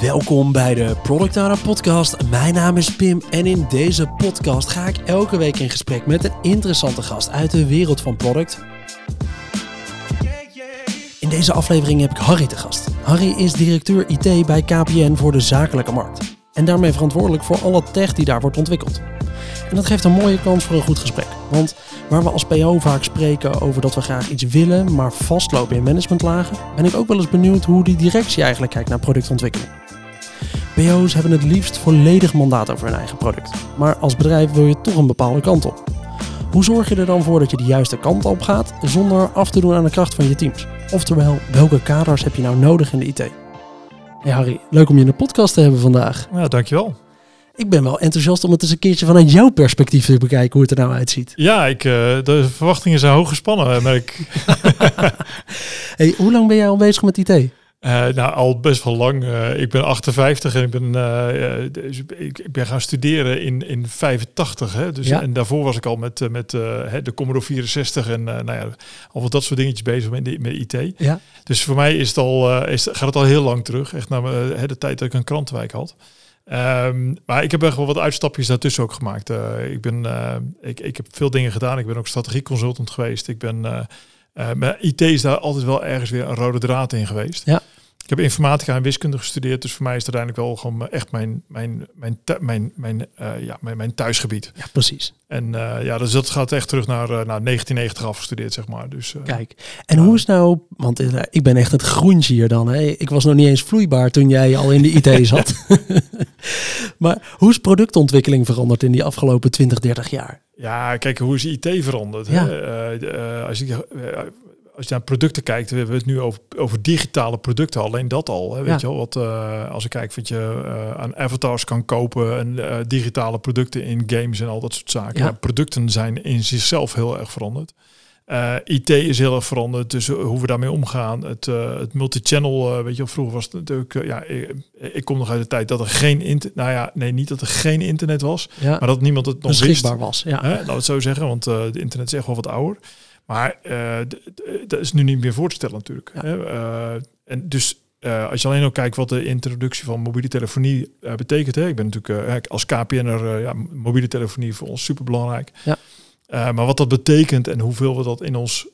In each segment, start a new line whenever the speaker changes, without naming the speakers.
Welkom bij de Product Podcast. Mijn naam is Pim en in deze podcast ga ik elke week in gesprek met een interessante gast uit de wereld van product. In deze aflevering heb ik Harry te gast. Harry is directeur IT bij KPN voor de zakelijke markt. En daarmee verantwoordelijk voor alle tech die daar wordt ontwikkeld. En dat geeft een mooie kans voor een goed gesprek. Want waar we als PO vaak spreken over dat we graag iets willen, maar vastlopen in managementlagen, ben ik ook wel eens benieuwd hoe die directie eigenlijk kijkt naar productontwikkeling. PO's hebben het liefst volledig mandaat over hun eigen product. Maar als bedrijf wil je toch een bepaalde kant op. Hoe zorg je er dan voor dat je de juiste kant op gaat zonder af te doen aan de kracht van je teams? Oftewel, welke kaders heb je nou nodig in de IT? Hey Harry, leuk om je in de podcast te hebben vandaag.
Ja, dankjewel.
Ik ben wel enthousiast om het eens een keertje vanuit jouw perspectief te bekijken hoe het er nou uitziet.
Ja, ik, uh, de verwachtingen zijn hoog gespannen, merk
hey, hoe lang ben jij al bezig met IT?
Uh, nou, al best wel lang. Uh, ik ben 58 en ik ben, uh, dus ik, ik, ben gaan studeren in, in 85. Hè? Dus, ja. En daarvoor was ik al met, met de Commodore 64 en nou ja, al wat dat soort dingetjes bezig met, met IT.
Ja.
Dus voor mij is het al, is, gaat het al heel lang terug. Echt naar de tijd dat ik een krantenwijk had. Um, maar ik heb echt wel wat uitstapjes daartussen ook gemaakt. ik, ben, ik, ik heb veel dingen gedaan. Ik ben ook strategieconsultant geweest. Ik ben maar IT is daar altijd wel ergens weer een rode draad in geweest.
Ja.
Ik heb informatica en wiskunde gestudeerd, dus voor mij is het uiteindelijk wel gewoon echt mijn, mijn, mijn, mijn, mijn, uh, ja, mijn, mijn thuisgebied.
Ja, precies.
En uh, ja, dus dat gaat echt terug naar, uh, naar 1990 afgestudeerd, zeg maar. Dus,
Kijk, en hoe is nou, want ik ben echt het groentje hier dan. Hè? Ik was nog niet eens vloeibaar toen jij al in de IT zat. maar hoe is productontwikkeling veranderd in die afgelopen 20, 30 jaar?
Ja, kijk, hoe is IT veranderd?
Ja.
Hè? als je als je naar producten kijkt, we hebben het nu over, over digitale producten, alleen dat al. Hè, weet
Ja.
je wel, wat, uh, als ik kijk wat je uh, aan avatars kan kopen en uh, digitale producten in games en al dat soort zaken.
Ja.
Producten zijn in zichzelf heel erg veranderd. IT is heel erg veranderd, dus hoe we daarmee omgaan. Het, het multichannel, weet je wel, vroeger was het natuurlijk, ja, ik, ik, kom nog uit de tijd dat er geen internet, nou ja, nee, niet dat er geen internet was,
Ja.
maar dat niemand het nog wist.
Beschikbaar was. Ja.
Hè, het zo zeggen, want het internet is echt wel wat ouder. Maar uh, dat is nu niet meer voor te stellen natuurlijk.
Ja.
Uh, en dus uh, als je alleen ook kijkt wat de introductie van mobiele telefonie betekent. Hè? Ik ben natuurlijk als KPN'er, ja, mobiele telefonie voor ons super belangrijk.
Ja.
maar wat dat betekent en hoeveel we dat in ons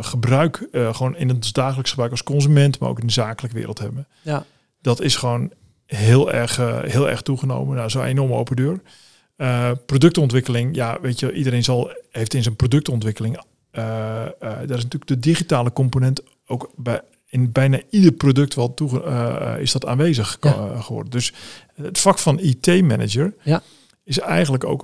gebruik, gewoon in het dagelijks gebruik als consument, maar ook in de zakelijke wereld hebben.
Ja.
Dat is gewoon heel erg, heel erg toegenomen. Nou, zo'n enorme open deur. productontwikkeling, ja, weet je, iedereen zal, heeft in zijn productontwikkeling daar is natuurlijk de digitale component ook bij in bijna ieder product wel toe uh, is dat aanwezig
Ja.
geworden. Dus het vak van IT-manager
Ja.
is eigenlijk ook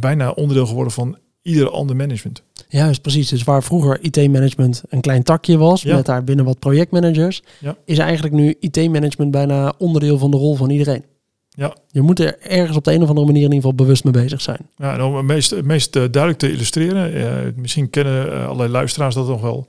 bijna onderdeel geworden van ieder ander management.
Juist, precies. Dus waar vroeger IT-management een klein takje was,
Ja.
met daar binnen wat projectmanagers,
Ja.
is eigenlijk nu IT-management bijna onderdeel van de rol van iedereen.
Ja.
Je moet er ergens op de een of andere manier in ieder geval bewust mee bezig zijn.
Ja, en om het meest, meest uh, duidelijk te illustreren, uh, misschien kennen uh, allerlei luisteraars dat nog wel,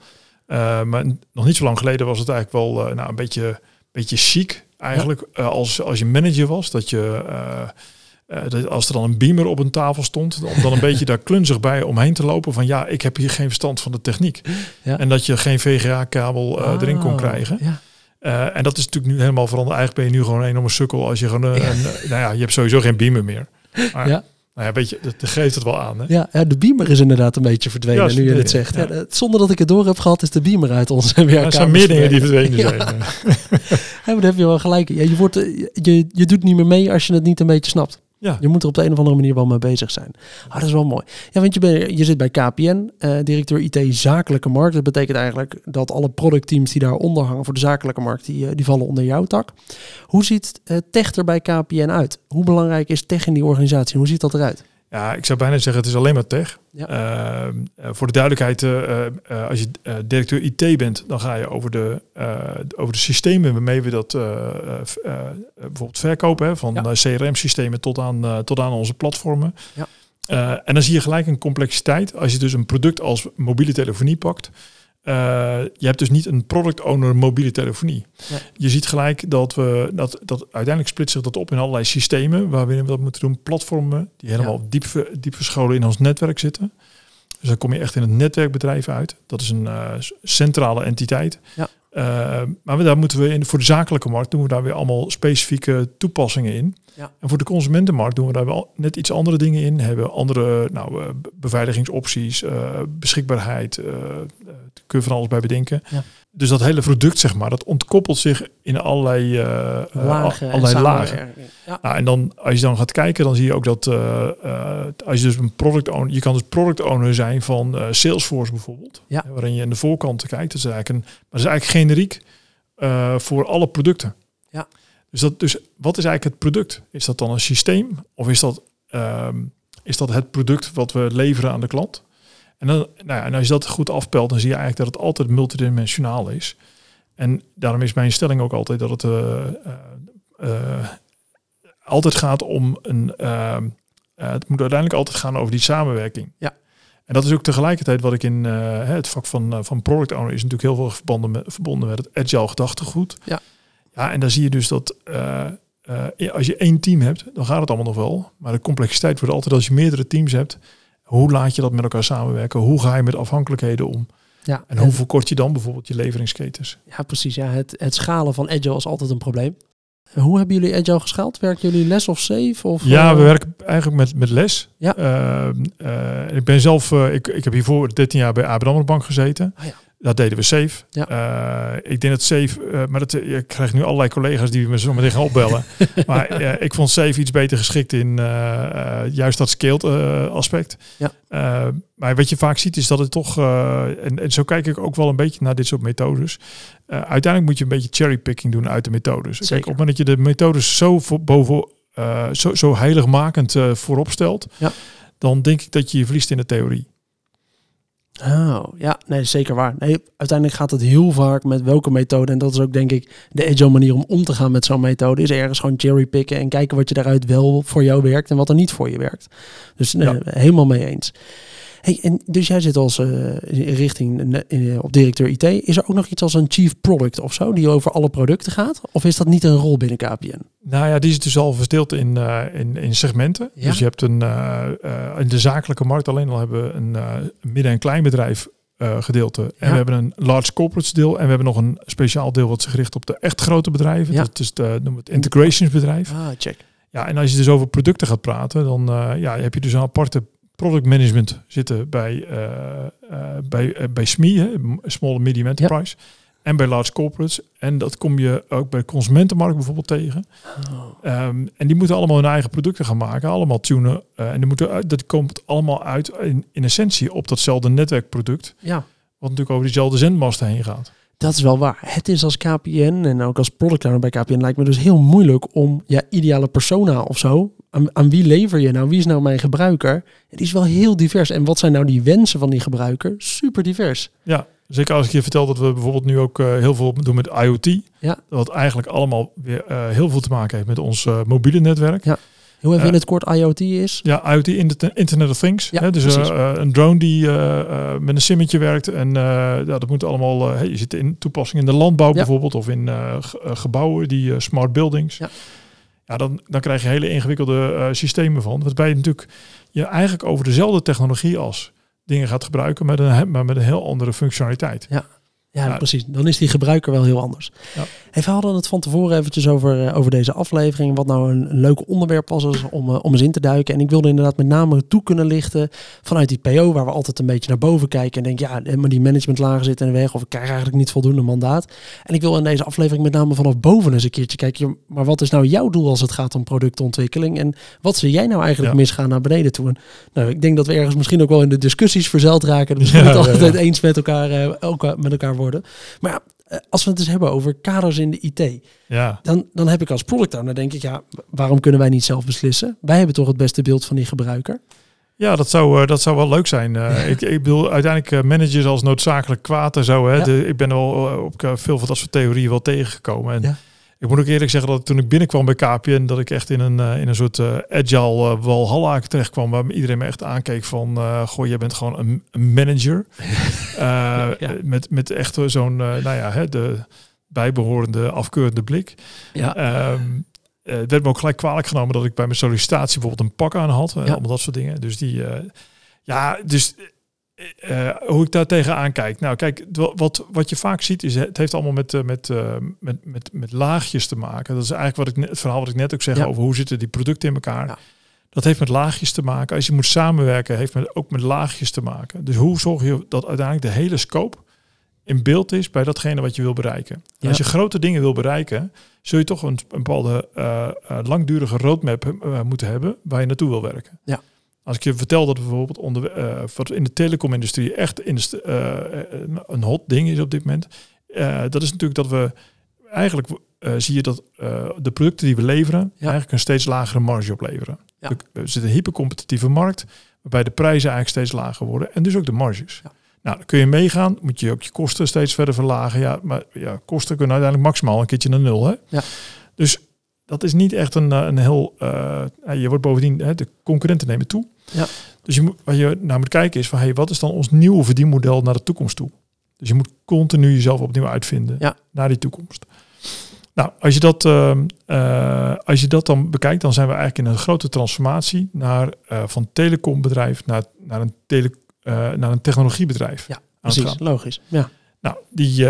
uh, maar nog niet zo lang geleden was het eigenlijk wel uh, nou, een beetje, beetje chic eigenlijk ja. als, als je manager was, dat je uh, als er dan een beamer op een tafel stond, om dan een beetje daar klunzig bij omheen te lopen van ja, ik heb hier geen verstand van de techniek.
Ja.
En dat je geen VGA-kabel
Ah,
erin kon krijgen.
Ja.
Uh, en dat is natuurlijk nu helemaal veranderd. Eigenlijk ben je nu gewoon een enorme sukkel als je gewoon een, een, nou ja, je hebt sowieso geen beamer meer. Maar,
Ja.
Nou ja, weet je, dat, geeft het wel aan. Hè?
Ja, ja, de beamer is inderdaad een beetje verdwenen,
Ja,
nu je het zegt.
ja.
Ja, zonder dat ik het door heb gehad, is de beamer uit onze
Ja,
werkkamer.
er zijn meer dingen die verdwenen zijn.
Ja, maar daar heb je wel gelijk. Ja, je, wordt, eh, je, je doet niet meer mee als je het niet een beetje snapt.
Ja.
Je moet er op de een of andere manier wel mee bezig zijn. Ah, dat is wel mooi. Ja, want je, bent, je zit bij KPN, eh, directeur IT zakelijke markt. Dat betekent eigenlijk dat alle productteams die daaronder hangen voor de zakelijke markt, die, eh, die vallen onder jouw tak. Hoe ziet uh, tech er bij KPN uit? Hoe belangrijk is tech in die organisatie? Hoe ziet dat eruit?
Ja, ik zou bijna zeggen, het is alleen maar tech.
Ja.
Uh, uh, voor de duidelijkheid, uh, als je directeur IT bent, dan ga je over de, over de systemen waarmee we dat bijvoorbeeld verkopen, hè, van
Ja.
CRM-systemen tot aan, tot aan onze platformen.
Ja.
En dan zie je gelijk een complexiteit. Als je dus een product als mobiele telefonie pakt. Uh, je hebt dus niet een product owner mobiele telefonie.
Nee.
Je ziet gelijk dat we dat, dat uiteindelijk splitst zich dat op in allerlei systemen waarin we dat moeten doen. Platformen die helemaal
Ja.
diep, diep verscholen in ons netwerk zitten. Dus dan kom je echt in het netwerkbedrijf uit. Dat is een uh, centrale entiteit.
Ja.
Uh, maar daar moeten we in, voor de zakelijke markt doen we daar weer allemaal specifieke toepassingen in.
Ja.
En voor de consumentenmarkt doen we daar wel net iets andere dingen in. Hebben andere nou, uh, beveiligingsopties, uh, beschikbaarheid, kun je van alles bij bedenken.
Ja.
Dus dat hele product, zeg maar, dat ontkoppelt zich in allerlei
lagen.
allerlei
en
lagen.
Ja.
Nou, en dan, als je dan gaat kijken, dan zie je ook dat als je dus een product owner, je kan dus product owner zijn van Salesforce bijvoorbeeld.
Ja.
Waarin je aan de voorkant kijkt. Dat is eigenlijk een, maar dat is eigenlijk generiek voor alle producten.
Ja.
Dus, dat, dus wat is eigenlijk het product? Is dat dan een systeem of is dat, um, is dat het product wat we leveren aan de klant? En, dan, nou ja, en als je dat goed afpelt, dan zie je eigenlijk dat het altijd multidimensionaal is. En daarom is mijn stelling ook altijd dat het uh, uh, altijd gaat om een. het moet uiteindelijk altijd gaan over die samenwerking.
Ja.
En dat is ook tegelijkertijd wat ik in het vak van, van product owner is natuurlijk heel veel verbonden met, verbonden met het agile gedachtegoed.
Ja.
Ja, en dan zie je dus dat als je één team hebt, dan gaat het allemaal nog wel. Maar de complexiteit wordt altijd als je meerdere teams hebt. Hoe laat je dat met elkaar samenwerken? Hoe ga je met afhankelijkheden om?
Ja,
en hoe verkort je dan bijvoorbeeld je leveringsketens?
Ja, precies. Ja, het, het schalen van agile is altijd een probleem. Hoe hebben jullie agile geschaald? Werken jullie les of safe? Of,
ja,
uh...
we werken eigenlijk met, met les.
Ja.
Uh, uh, ik ben zelf, ik, ik heb hiervoor 13 jaar bij ABN Bank gezeten.
Ah, ja.
Dat deden we safe.
Ja.
ik denk dat safe, maar dat, ik krijg nu allerlei collega's die me zo meteen gaan opbellen. maar ik vond safe iets beter geschikt in juist dat scaled aspect.
Ja.
maar wat je vaak ziet is dat het toch, en, en zo kijk ik ook wel een beetje naar dit soort methodes. Uh, uiteindelijk moet je een beetje cherrypicking doen uit de methodes.
Zeker.
Kijk, op het moment dat je de methodes zo voor, boven, uh, zo, zo heiligmakend uh, voorop stelt,
ja.
dan denk ik dat je je verliest in de theorie.
Oh, ja, nee, zeker waar. Nee, uiteindelijk gaat het heel vaak met welke methode. En dat is ook denk ik de agile manier om om te gaan met zo'n methode. Is ergens gewoon cherrypicken en kijken wat je daaruit wel voor jou werkt en wat er niet voor je werkt. Dus nee,
Ja.
helemaal mee eens. Hey, en dus jij zit als uh, richting uh, op directeur IT. Is er ook nog iets als een chief product of zo, die over alle producten gaat? Of is dat niet een rol binnen KPN?
Nou ja, die is dus al verdeeld in, uh, in, in segmenten.
Ja?
Dus je hebt een in de zakelijke markt alleen al hebben we een midden- en kleinbedrijf gedeelte. En
Ja.
we hebben een large corporates deel. En we hebben nog een speciaal deel wat zich richt op de echt grote bedrijven.
Ja.
Dat is de, noem het integrationsbedrijf.
Ah, check.
Ja, en als je dus over producten gaat praten, dan ja, heb je dus een aparte product management zitten bij, uh, uh, bij, uh, bij SME, hè, Small and Medium Enterprise. En bij large corporates. En dat kom je ook bij de consumentenmarkt bijvoorbeeld tegen.
Oh.
Um, en die moeten allemaal hun eigen producten gaan maken, allemaal tunen. en die moeten, uit- dat komt allemaal uit in, in essentie op datzelfde netwerkproduct.
Ja,
Wat natuurlijk over diezelfde zendmasten heen gaat.
Dat is wel waar. Het is als KPN en ook als product owner bij KPN lijkt me dus heel moeilijk om ja, ideale persona of zo. Aan, aan wie lever je nou? Wie is nou mijn gebruiker? Het is wel heel divers. En wat zijn nou die wensen van die gebruiker? Super divers.
Ja, zeker als ik je vertel dat we bijvoorbeeld nu ook eh, heel veel doen met IoT.
Ja.
Wat eigenlijk allemaal weer eh, heel veel te maken heeft met ons eh, mobiele netwerk.
Heel even
Eh,
in het kort IoT is.
Ja, IoT, Inter- Internet of Things.
Ja,
hè, dus eh, eh, een drone die eh, eh, met een simmetje werkt. En eh, ja, dat moet allemaal... eh, hey, je zit in toepassingen in de landbouw bijvoorbeeld. Of in eh, ge- eh, gebouwen, die eh, smart buildings.
Ja.
Ja, dan, dan krijg je hele ingewikkelde eh, systemen van. Waarbij je natuurlijk je eigenlijk over dezelfde technologie als dingen gaat gebruiken. Met een, maar met een heel andere functionaliteit.
Ja,
Ja.
precies. Dan is die gebruiker wel heel anders.
Ja.
Hey, we hadden het van tevoren eventjes over, eh, over deze aflevering. Wat nou een, een leuk onderwerp was om, eh, om eens in te duiken. En ik wilde inderdaad met name toe kunnen lichten vanuit die PO, waar we altijd een beetje naar boven kijken. En denken, ja, eh, maar die managementlagen zitten in de weg. Of ik krijg eigenlijk niet voldoende mandaat. En ik wil in deze aflevering met name vanaf boven eens een keertje kijken. Maar wat is nou jouw doel als het gaat om productontwikkeling? En wat zie jij nou eigenlijk
Ja.
misgaan naar beneden toe? En, nou, ik denk dat we ergens misschien ook wel in de discussies verzeild raken. Dus we
Ja,
niet
ja,
altijd eens met elkaar, eh, elkaar, met elkaar worden. Maar ja, eh, als we het eens hebben over kaders in de IT,
Ja,
dan, dan heb ik als product owner denk ik, ja, waarom kunnen wij niet zelf beslissen? Wij hebben toch het beste beeld van die gebruiker.
ja dat, zou, eh, dat zou wel leuk zijn. Eh, ik, ik bedoel, uiteindelijk managers als noodzakelijk kwaad en zo. Hè,
Ja.
de, ik ben wel op veel van dat soort theorieën wel tegengekomen. En
Ja.
Ik moet ook eerlijk zeggen dat toen ik binnenkwam bij KPN, dat ik echt in een, eh, in een soort eh, agile uh, walhalla terecht kwam, waar iedereen me echt aankeek van, eh goh, jij bent gewoon een, een manager.
Ja.
Met, met echt zo'n, nou ja, hè, de bijbehorende afkeurende blik.
Ja,
Ehm, eh, het werd me ook gelijk kwalijk genomen dat ik bij mijn sollicitatie bijvoorbeeld een pak aan had. en
Ja.
Allemaal dat soort dingen. Dus die, ja, dus eh, hoe ik daar tegenaan kijk. Nou, kijk, wat, wat je vaak ziet is, het heeft allemaal met, uh, met, uh, met, met, met laagjes te maken. Dat is eigenlijk wat ik net, het verhaal wat ik net ook zeg over hoe zitten die producten in elkaar. Ja. Dat heeft met laagjes te maken. Als je moet samenwerken, heeft met, ook met laagjes te maken. Dus hoe zorg je dat uiteindelijk de hele scope in beeld is bij datgene wat je wil bereiken. Als je grote dingen wil bereiken, zul je toch een, een bepaalde langdurige roadmap moeten hebben waar je naartoe wil werken.
Ja.
Als ik je vertel dat bijvoorbeeld onder, uh, in de telecomindustrie echt in de, uh, een hot ding is op dit moment, dat is natuurlijk dat we eigenlijk zie je dat de producten die we leveren eigenlijk een steeds lagere marge opleveren. Ja. We, zitten een hypercompetitieve markt waarbij de prijzen eigenlijk steeds lager worden en dus ook de marges. Ja. Nou, dan kun je meegaan, moet je ook je kosten steeds verder verlagen. Ja, maar ja, kosten kunnen uiteindelijk maximaal een keertje naar nul. Hè?
Ja.
Dus dat is niet echt een, een heel. Uh, je wordt bovendien, hè, de concurrenten nemen toe.
Ja.
Dus je moet, wat je naar moet kijken is van hey, wat is dan ons nieuwe verdienmodel naar de toekomst toe? Dus je moet continu jezelf opnieuw uitvinden
ja.
naar die toekomst. Nou, als je, dat, uh, uh, als je dat dan bekijkt, dan zijn we eigenlijk in een grote transformatie naar van telecombedrijf naar, naar, een tele, naar een technologiebedrijf.
Ja, precies, logisch. Ja.
Nou, die,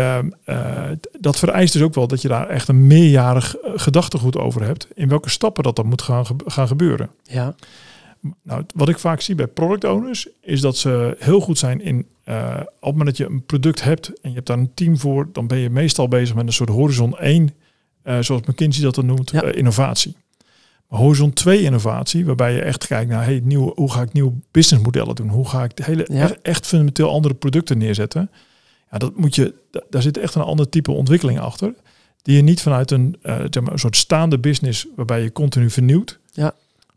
dat vereist dus ook wel dat je daar echt een meerjarig gedachtegoed over hebt. In welke stappen dat dan moet gaan, gaan gebeuren.
Ja.
Nou, wat ik vaak zie bij product owners is dat ze heel goed zijn in uh, op het moment dat je een product hebt en je hebt daar een team voor, dan ben je meestal bezig met een soort horizon 1, uh, zoals McKinsey dat dan noemt, ja. innovatie. Maar horizon 2 innovatie, waarbij je echt kijkt naar hey, nieuwe, hoe ga ik nieuwe businessmodellen doen? Hoe ga ik de hele,
ja.
echt, echt, fundamenteel andere producten neerzetten? Ja, dat moet je, daar zit echt een ander type ontwikkeling achter. Die je niet vanuit een, zeg maar, een soort staande business waarbij je continu vernieuwt.
Ja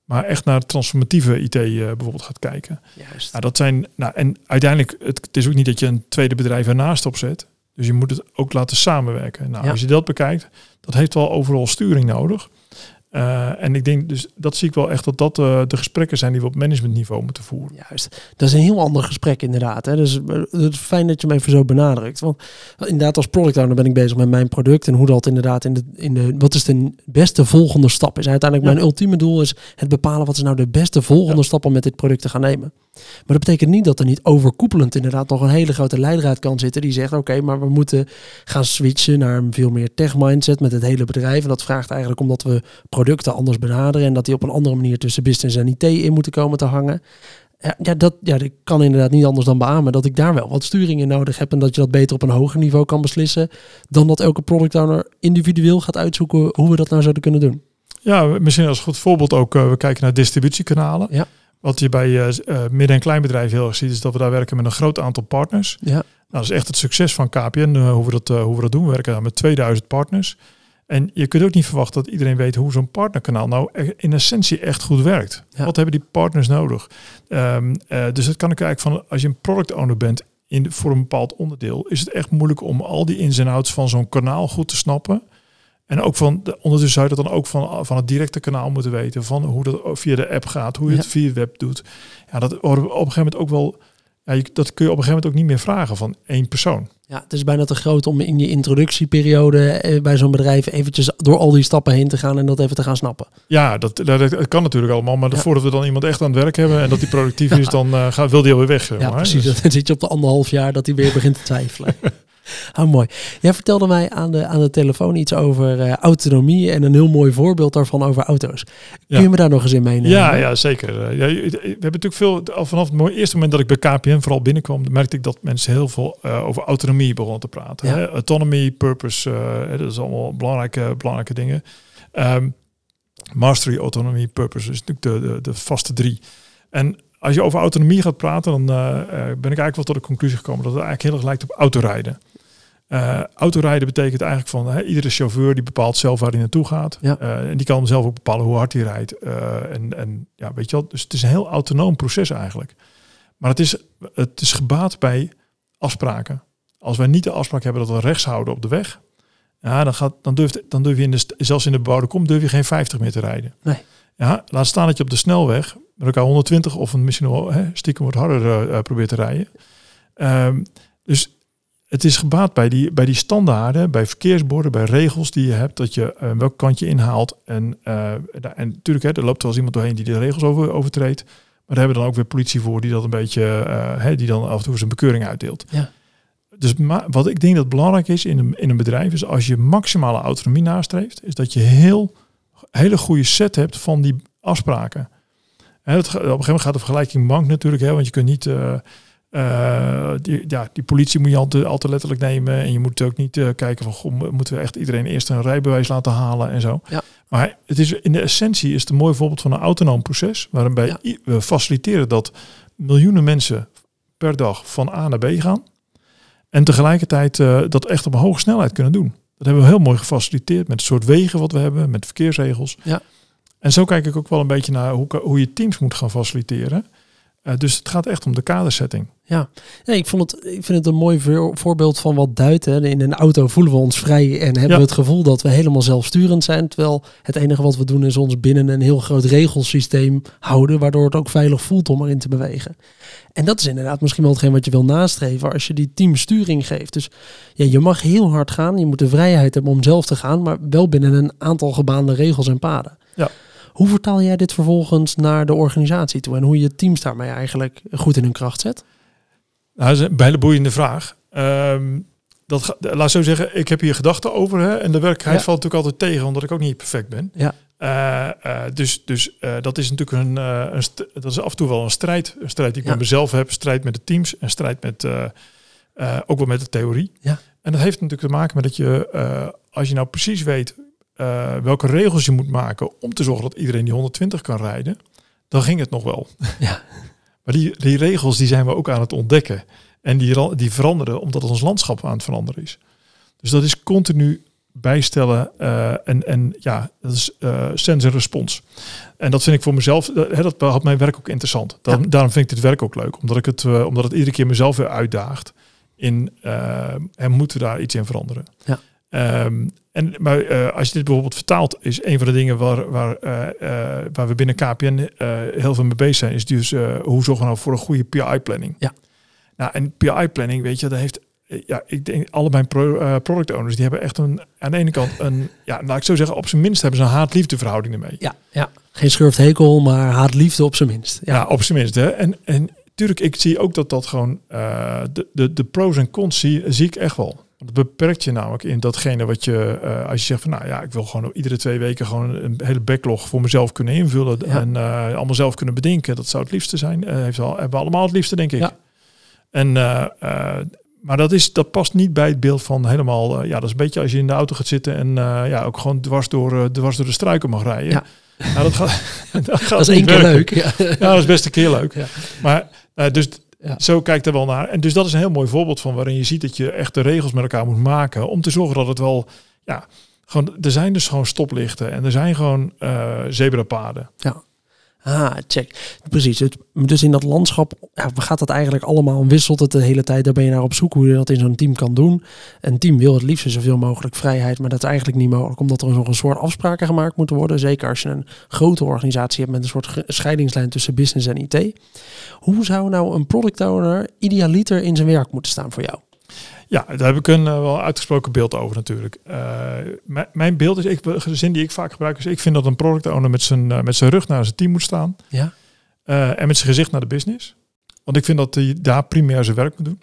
maar echt naar transformatieve IT uh, bijvoorbeeld gaat kijken.
Juist.
Nou, dat zijn, nou, en uiteindelijk, het, het, is ook niet dat je een tweede bedrijf ernaast opzet. Dus je moet het ook laten samenwerken. Nou,
Ja.
als je dat bekijkt, dat heeft wel overal sturing nodig. Uh, en ik denk dus, dat zie ik wel echt dat dat uh, de gesprekken zijn die we op managementniveau moeten voeren.
Juist, dat is een heel ander gesprek inderdaad. Hè. Dus het is fijn dat je me even zo benadrukt. Want inderdaad, als product owner ben ik bezig met mijn product en hoe dat inderdaad in de, in de wat is de beste volgende stap is. Uiteindelijk
Ja.
mijn ultieme doel is het bepalen wat is nou de beste volgende
Ja.
stap om met dit product te gaan nemen. Maar dat betekent niet dat er niet overkoepelend inderdaad nog een hele grote leidraad kan zitten die zegt oké, maar we moeten gaan switchen naar een veel meer tech mindset met het hele bedrijf. En dat vraagt eigenlijk omdat we producten anders benaderen en dat die op een andere manier tussen business en IT in moeten komen te hangen. Ja, ja, dat, ja, ik kan inderdaad niet anders dan beamen dat ik daar wel wat sturing in nodig heb en dat je dat beter op een hoger niveau kan beslissen dan dat elke product owner individueel gaat uitzoeken hoe we dat nou zouden kunnen doen.
Ja, misschien als goed voorbeeld ook, uh, we kijken naar distributiekanalen.
Ja.
Wat je bij uh, midden- en kleinbedrijven heel erg ziet, is dat we daar werken met een groot aantal partners.
Ja.
Nou, dat is echt het succes van KPN, uh, hoe, we dat, hoe we dat doen. We werken daar met 2000 partners. En je kunt ook niet verwachten dat iedereen weet hoe zo'n partnerkanaal nou in essentie echt goed werkt.
Ja.
Wat hebben die partners nodig? Um, uh, dus dat kan ik eigenlijk van, als je een product owner bent in, voor een bepaald onderdeel, is het echt moeilijk om al die ins en outs van zo'n kanaal goed te snappen. En ook van, de, ondertussen zou je dat dan ook van, van het directe kanaal moeten weten, van hoe dat via de app gaat, hoe je
Ja.
het via web doet. Ja, dat op een gegeven moment ook wel, ja, je, dat kun je op een gegeven moment ook niet meer vragen van één persoon.
Ja, het is bijna te groot om in je introductieperiode eh, bij zo'n bedrijf eventjes door al die stappen heen te gaan en dat even te gaan snappen.
Ja, dat, dat, dat kan natuurlijk allemaal. Maar
Ja.
voordat we dan iemand echt aan het werk hebben en dat die productief is, dan uh, gaat, wil die alweer weg. zeg
Ja, precies.
Dus-
Dan zit je op de anderhalf jaar dat hij weer begint te twijfelen. Oh, mooi. Jij vertelde mij aan de, aan de telefoon iets over eh, autonomie en een heel mooi voorbeeld daarvan over auto's. Kun
Ja.
je me daar nog eens in meenemen?
Ja, ja, zeker. Eh, Ja, we hebben natuurlijk veel, al vanaf het eerste moment dat ik bij KPN vooral binnenkwam, merkte ik dat mensen heel veel eh, over autonomie begonnen te praten.
Ja.
Hè? Autonomy, purpose, dat is allemaal belangrijke, belangrijke dingen. Ehm, mastery, autonomie, purpose is natuurlijk de, de, de vaste drie. En als je over autonomie gaat praten, dan ben ik eigenlijk wel tot de conclusie gekomen dat het eigenlijk heel erg lijkt op autorijden. Eh autorijden betekent eigenlijk van iedere chauffeur die bepaalt zelf waar hij naartoe gaat.
Ja.
Eh, en die kan zelf ook bepalen hoe hard hij rijdt. Eh, en, en ja, weet je wel, dus het is een heel autonoom proces eigenlijk. Maar het is, het is gebaat bij afspraken. Als wij niet de afspraak hebben dat we rechts houden op de weg, ja, dan, gaat, dan, durft, dan durf je in de, zelfs in de bebouwde kom durf je geen 50 meer te rijden.
Nee.
Ja, laat staan dat je op de snelweg met elkaar 120 of een misschien wel hè, stiekem wat harder probeert te rijden. Ehm, dus het is gebaat bij die, bij die standaarden, bij verkeersborden, bij regels die je hebt, dat je eh, welk kant je inhaalt. En, eh, en natuurlijk, hè, er loopt wel eens iemand doorheen die de regels over, overtreedt. daar hebben we dan ook weer politie voor die dat een beetje, uh, hè, die dan af en toe zijn bekeuring uitdeelt.
Ja.
Dus maar wat ik denk dat belangrijk is in een, in een bedrijf, is als je maximale autonomie nastreeft, is dat je heel hele goede set hebt van die afspraken. Op een gegeven moment gaat de vergelijking bank natuurlijk, hè, want je kunt niet. Uh, uh, die, ja, die politie moet je altijd, altijd letterlijk nemen. En je moet ook niet uh, kijken van goh, moeten we echt iedereen eerst een rijbewijs laten halen en zo.
Ja.
Maar het is in de essentie is het een mooi voorbeeld van een autonoom proces. Waarbij
Ja.
we faciliteren dat miljoenen mensen per dag van A naar B gaan. En tegelijkertijd uh, dat echt op een hoge snelheid kunnen doen. Dat hebben we heel mooi gefaciliteerd met het soort wegen wat we hebben, met verkeersregels.
Ja.
En zo kijk ik ook wel een beetje naar hoe, hoe je teams moet gaan faciliteren. Uh, dus het gaat echt om de kadersetting.
Ja, nee, ik, vond het, ik vind het een mooi voorbeeld van wat duidt. Hè. In een auto voelen we ons vrij en hebben
Ja.
we het gevoel dat we helemaal zelfsturend zijn. Terwijl het enige wat we doen is ons binnen een heel groot regelsysteem houden, waardoor het ook veilig voelt om erin te bewegen. En dat is inderdaad misschien wel hetgeen wat je wil nastreven als je die team sturing geeft. Dus ja, je mag heel hard gaan, je moet de vrijheid hebben om zelf te gaan, maar wel binnen een aantal gebaande regels en paden.
Ja.
Hoe vertaal jij dit vervolgens naar de organisatie toe en hoe je teams daarmee eigenlijk goed in hun kracht zet?
Nou, dat is een hele boeiende vraag. Um, dat, laat zo zeggen, ik heb hier gedachten over. Hè, en de werkelijkheid
Ja.
valt natuurlijk altijd tegen, omdat ik ook niet perfect ben.
Ja.
Eh, eh, dus dus eh, dat is natuurlijk een, een dat is af en toe wel een strijd. Een strijd die ik
Ja.
met mezelf heb, strijd met de teams en strijd met ook wel met de theorie.
Ja.
En dat heeft natuurlijk te maken met dat je, als je nou precies weet eh, welke regels je moet maken om te zorgen dat iedereen die 120 kan rijden, dan ging het nog wel.
Ja.
Maar die, die regels die zijn we ook aan het ontdekken. En die, die veranderen omdat ons landschap aan het veranderen is. Dus dat is continu bijstellen eh, en, en ja, dat is eh sense en respons. En dat vind ik voor mezelf, dat, hè, dat had mijn werk ook interessant. Daarom,
Ja.
daarom vind ik dit werk ook leuk, omdat, ik het, eh, omdat het iedere keer mezelf weer uitdaagt in eh, en moeten we daar iets in veranderen.
Ja.
Ehm, en, maar eh, als je dit bijvoorbeeld vertaalt, is een van de dingen waar, waar, eh, eh, waar we binnen KPN heel veel mee bezig zijn, is dus hoe zorgen we nou voor een goede PI-planning.
Ja.
Nou, en PI-planning, weet je, dat heeft, ja, ik denk alle mijn pro, product owners, die hebben echt een, aan de ene kant een, ja, nou ik zou zeggen, op zijn minst hebben ze een haat-liefde verhouding ermee.
Ja, ja. geen schurft hekel, maar haat liefde op zijn minst.
Ja, op zijn minst. Hè. En, en tuurlijk, ik zie ook dat dat gewoon de, de, de pros en cons zie, zie ik echt wel. Het beperkt je namelijk in datgene wat je, uh, als je zegt van nou ja, ik wil gewoon iedere twee weken gewoon een hele backlog voor mezelf kunnen invullen
Ja.
en uh, allemaal zelf kunnen bedenken. Dat zou het liefste zijn. Uh, heeft wel, hebben we allemaal het liefste, denk ik.
Ja.
En, maar dat, is, dat past niet bij het beeld van helemaal, ja, dat is een beetje als je in de auto gaat zitten en ja, ook gewoon dwars door, dwars door de struiken mag rijden.
Ja.
Nou, dat gaat, dat gaat
Dat is één keer leuk. Ja.
Ja, dat is best een keer leuk.
Ja.
Maar dus
Ja.
zo kijkt er wel naar. En dus dat is een heel mooi voorbeeld van waarin je ziet dat je echt de regels met elkaar moet maken om te zorgen dat het wel, ja, gewoon, er zijn dus gewoon stoplichten en er zijn gewoon uh, zebrapaden.
Ah, check. Precies. Dus in dat landschap ja, gaat dat eigenlijk allemaal, wisselt het de hele tijd. Daar ben je naar op zoek hoe je dat in zo'n team kan doen. Een team wil het liefst zoveel mogelijk vrijheid, maar dat is eigenlijk niet mogelijk, omdat er nog een soort afspraken gemaakt moeten worden. Zeker als je een grote organisatie hebt met een soort scheidingslijn tussen business en IT. Hoe zou nou een product owner idealiter in zijn werk moeten staan voor jou?
Ja, daar heb ik een uh, wel uitgesproken beeld over natuurlijk. Uh, mijn beeld is, ik, de zin die ik vaak gebruik is, ik vind dat een product owner met zijn, uh, met zijn rug naar zijn team moet staan.
Ja.
En met zijn gezicht naar de business. Want ik vind dat hij daar primair zijn werk moet doen.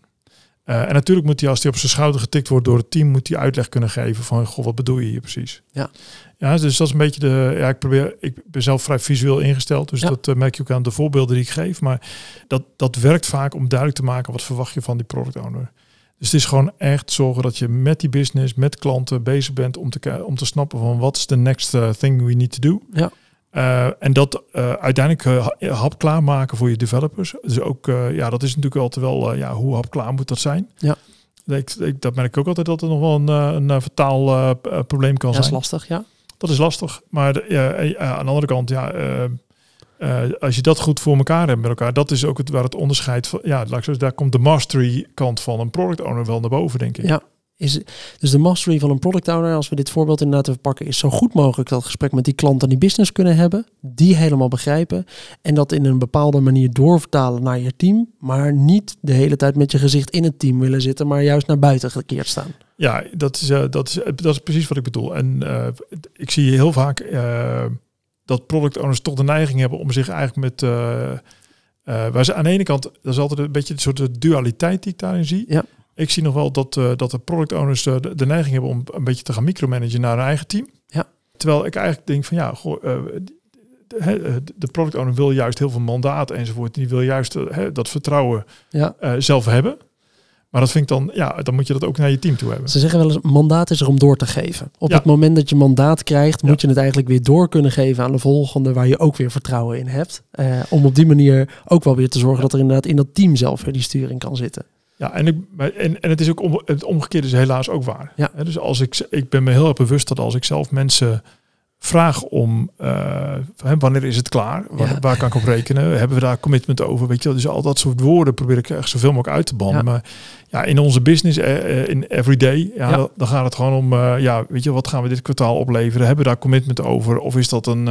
En natuurlijk moet hij, als hij op zijn schouder getikt wordt door het team, moet hij uitleg kunnen geven van, goh, wat bedoel je hier precies?
Ja.
Ja, dus dat is een beetje de, ja, ik probeer, ik ben zelf vrij visueel ingesteld, dus
Ja.
dat merk je ook aan de voorbeelden die ik geef. Maar dat, dat werkt vaak om duidelijk te maken, wat verwacht je van die product owner? Dus het is gewoon echt zorgen dat je met die business, met klanten bezig bent om te, om te snappen van wat is de next uh, thing we need to do.
Ja.
Uh, en dat uh, uiteindelijk uh, hap klaarmaken voor je developers. Dus ook, ja, dat is natuurlijk altijd wel, ja, hoe hap klaar moet dat zijn?
Ja.
Ik, ik, dat merk ik ook altijd dat er nog wel een, een vertaal probleem kan
Ja,
zijn.
dat is lastig, ja.
Dat is lastig. Maar de, aan de andere kant, ja, uh, als je dat goed voor elkaar hebt met elkaar, dat is ook het, waar het onderscheid van, ja, daar komt de mastery kant van een product owner wel naar boven, denk ik.
Ja, is, dus de mastery van een product owner, als we dit voorbeeld inderdaad even pakken, is zo goed mogelijk dat gesprek met die klant en die business kunnen hebben, die helemaal begrijpen en dat in een bepaalde manier doorvertalen naar je team, maar niet de hele tijd met je gezicht in het team willen zitten, maar juist naar buiten gekeerd staan.
Ja, dat is, uh, dat is, dat is precies wat ik bedoel. En uh, ik zie heel vaak dat product owners toch de neiging hebben om zich eigenlijk met, Uh, waar ze aan de ene kant, dat is altijd een beetje een soort dualiteit die ik daarin zie.
Ja.
Ik zie nog wel dat, uh, dat de product owners de, de, neiging hebben om een beetje te gaan micromanagen naar hun eigen team.
Ja.
Terwijl ik eigenlijk denk van ja, goh, uh, de, de product owner wil juist heel veel mandaat enzovoort. Die wil juist dat vertrouwen
ja.
zelf hebben. Maar dat vind ik dan, ja, dan moet je dat ook naar je team toe hebben.
Ze zeggen wel eens, mandaat is er om door te geven. Op het moment dat je mandaat krijgt, moet je het eigenlijk weer door kunnen geven aan de volgende, waar je ook weer vertrouwen in hebt. Uh, om op die manier ook wel weer te zorgen dat er inderdaad in dat team zelf weer die sturing kan zitten.
Ja, en, ik, en, en het is ook om, het omgekeerde is helaas ook waar.
Ja.
dus als ik, ik ben me heel erg bewust dat als ik zelf mensen vraag om uh, wanneer is het klaar? Waar, waar, kan ik op rekenen? Hebben we daar commitment over? Weet je? Dus al dat soort woorden probeer ik echt zoveel mogelijk uit te banden. Maar ja, in onze business, uh, in everyday, ja, ja. Dan, gaat het gewoon om, uh, ja, weet je, wat gaan we dit kwartaal opleveren? Hebben we daar commitment over? Of is dat een,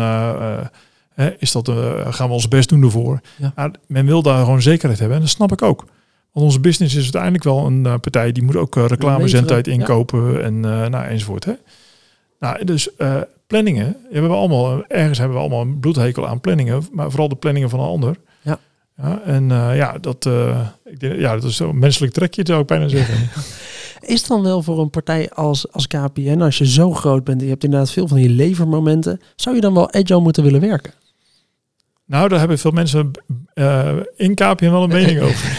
is dat, gaan we ons best doen ervoor?
Ja.
men wil daar gewoon zekerheid hebben en dat snap ik ook. Want onze business is uiteindelijk wel een partij die moet ook reclamezendtijd inkopen en nou, enzovoort. Hè? Nou, dus planningen hebben we allemaal, ergens hebben we allemaal een bloedhekel aan planningen, maar vooral de planningen van een ander.
Ja.
ja en uh, ja, dat, uh, ik denk, ja, dat is zo'n menselijk trekje, zou ik bijna zeggen.
Is dan wel voor een partij als, als KPN, als je zo groot bent en je hebt inderdaad veel van die levermomenten, zou je dan wel agile moeten willen werken?
Nou, daar hebben veel mensen uh, in KPN wel een mening over.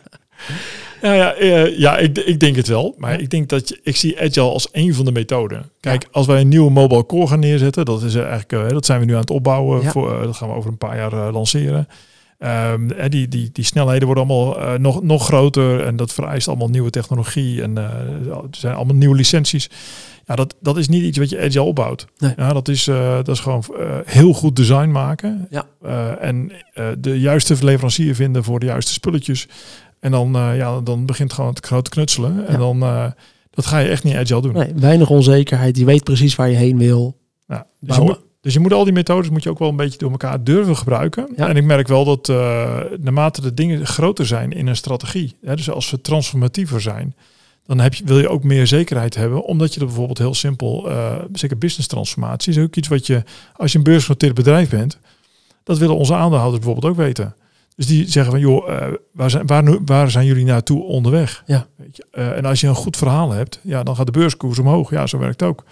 Ja, ja, uh, ja ik, ik denk het wel. Maar ik denk dat je, ik zie Agile als een van de methoden. Kijk, ja. als wij een nieuwe mobile core gaan neerzetten, dat is eigenlijk, uh, dat zijn we nu aan het opbouwen.
Ja.
Voor, uh, dat gaan we over een paar jaar lanceren. Um, die, die, die snelheden worden allemaal nog, nog groter en dat vereist allemaal nieuwe technologie en er zijn allemaal nieuwe licenties. Ja, dat, dat is niet iets wat je agile opbouwt.
Nee.
Ja, dat, is, dat is gewoon heel goed design maken
ja.
en de juiste leverancier vinden voor de juiste spulletjes. En dan, uh, ja, dan begint gewoon het grote knutselen. En
Ja.
dan, uh, dat ga je echt niet agile doen.
Nee, weinig onzekerheid. Je weet precies waar je heen wil.
Ja, dus, je moet, dus je moet al die methodes moet je ook wel een beetje door elkaar durven gebruiken.
Ja.
En ik merk wel dat uh, naarmate de dingen groter zijn in een strategie, hè, dus als ze transformatiever zijn, dan heb je, wil je ook meer zekerheid hebben, omdat je er bijvoorbeeld heel simpel, zeker business transformatie, is ook iets wat je, als je een beursgenoteerd bedrijf bent, dat willen onze aandeelhouders bijvoorbeeld ook weten. Dus die zeggen van, joh, uh, waar, zijn, waar, waar zijn jullie naartoe onderweg?
Ja.
Weet je? Uh, en als je een goed verhaal hebt, ja, dan gaat de beurskoers omhoog. Ja, zo werkt het ook.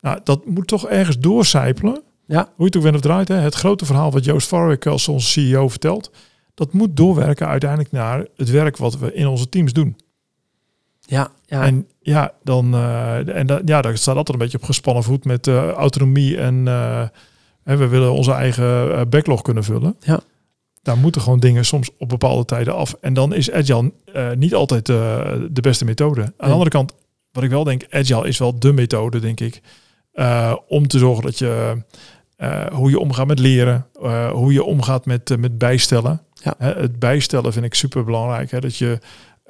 Nou, dat moet toch ergens doorcijpelen.
Ja.
Hoe je het ook bent of draait. Hè? Het grote verhaal wat Joost Farwick als onze CEO vertelt, dat moet doorwerken uiteindelijk naar het werk wat we in onze teams doen.
Ja, ja.
En ja, dan uh, en da, ja, daar staat altijd een beetje op gespannen voet met autonomie en, en we willen onze eigen backlog kunnen vullen.
Ja
daar moeten gewoon dingen soms op bepaalde tijden af. En dan is agile uh, niet altijd uh, de beste methode. Aan
Nee.
de andere kant, wat ik wel denk, agile is wel de methode, denk ik, uh, om te zorgen dat je hoe je omgaat met leren, hoe je omgaat met, met bijstellen.
Ja.
het bijstellen vind ik super belangrijk. Hè, dat je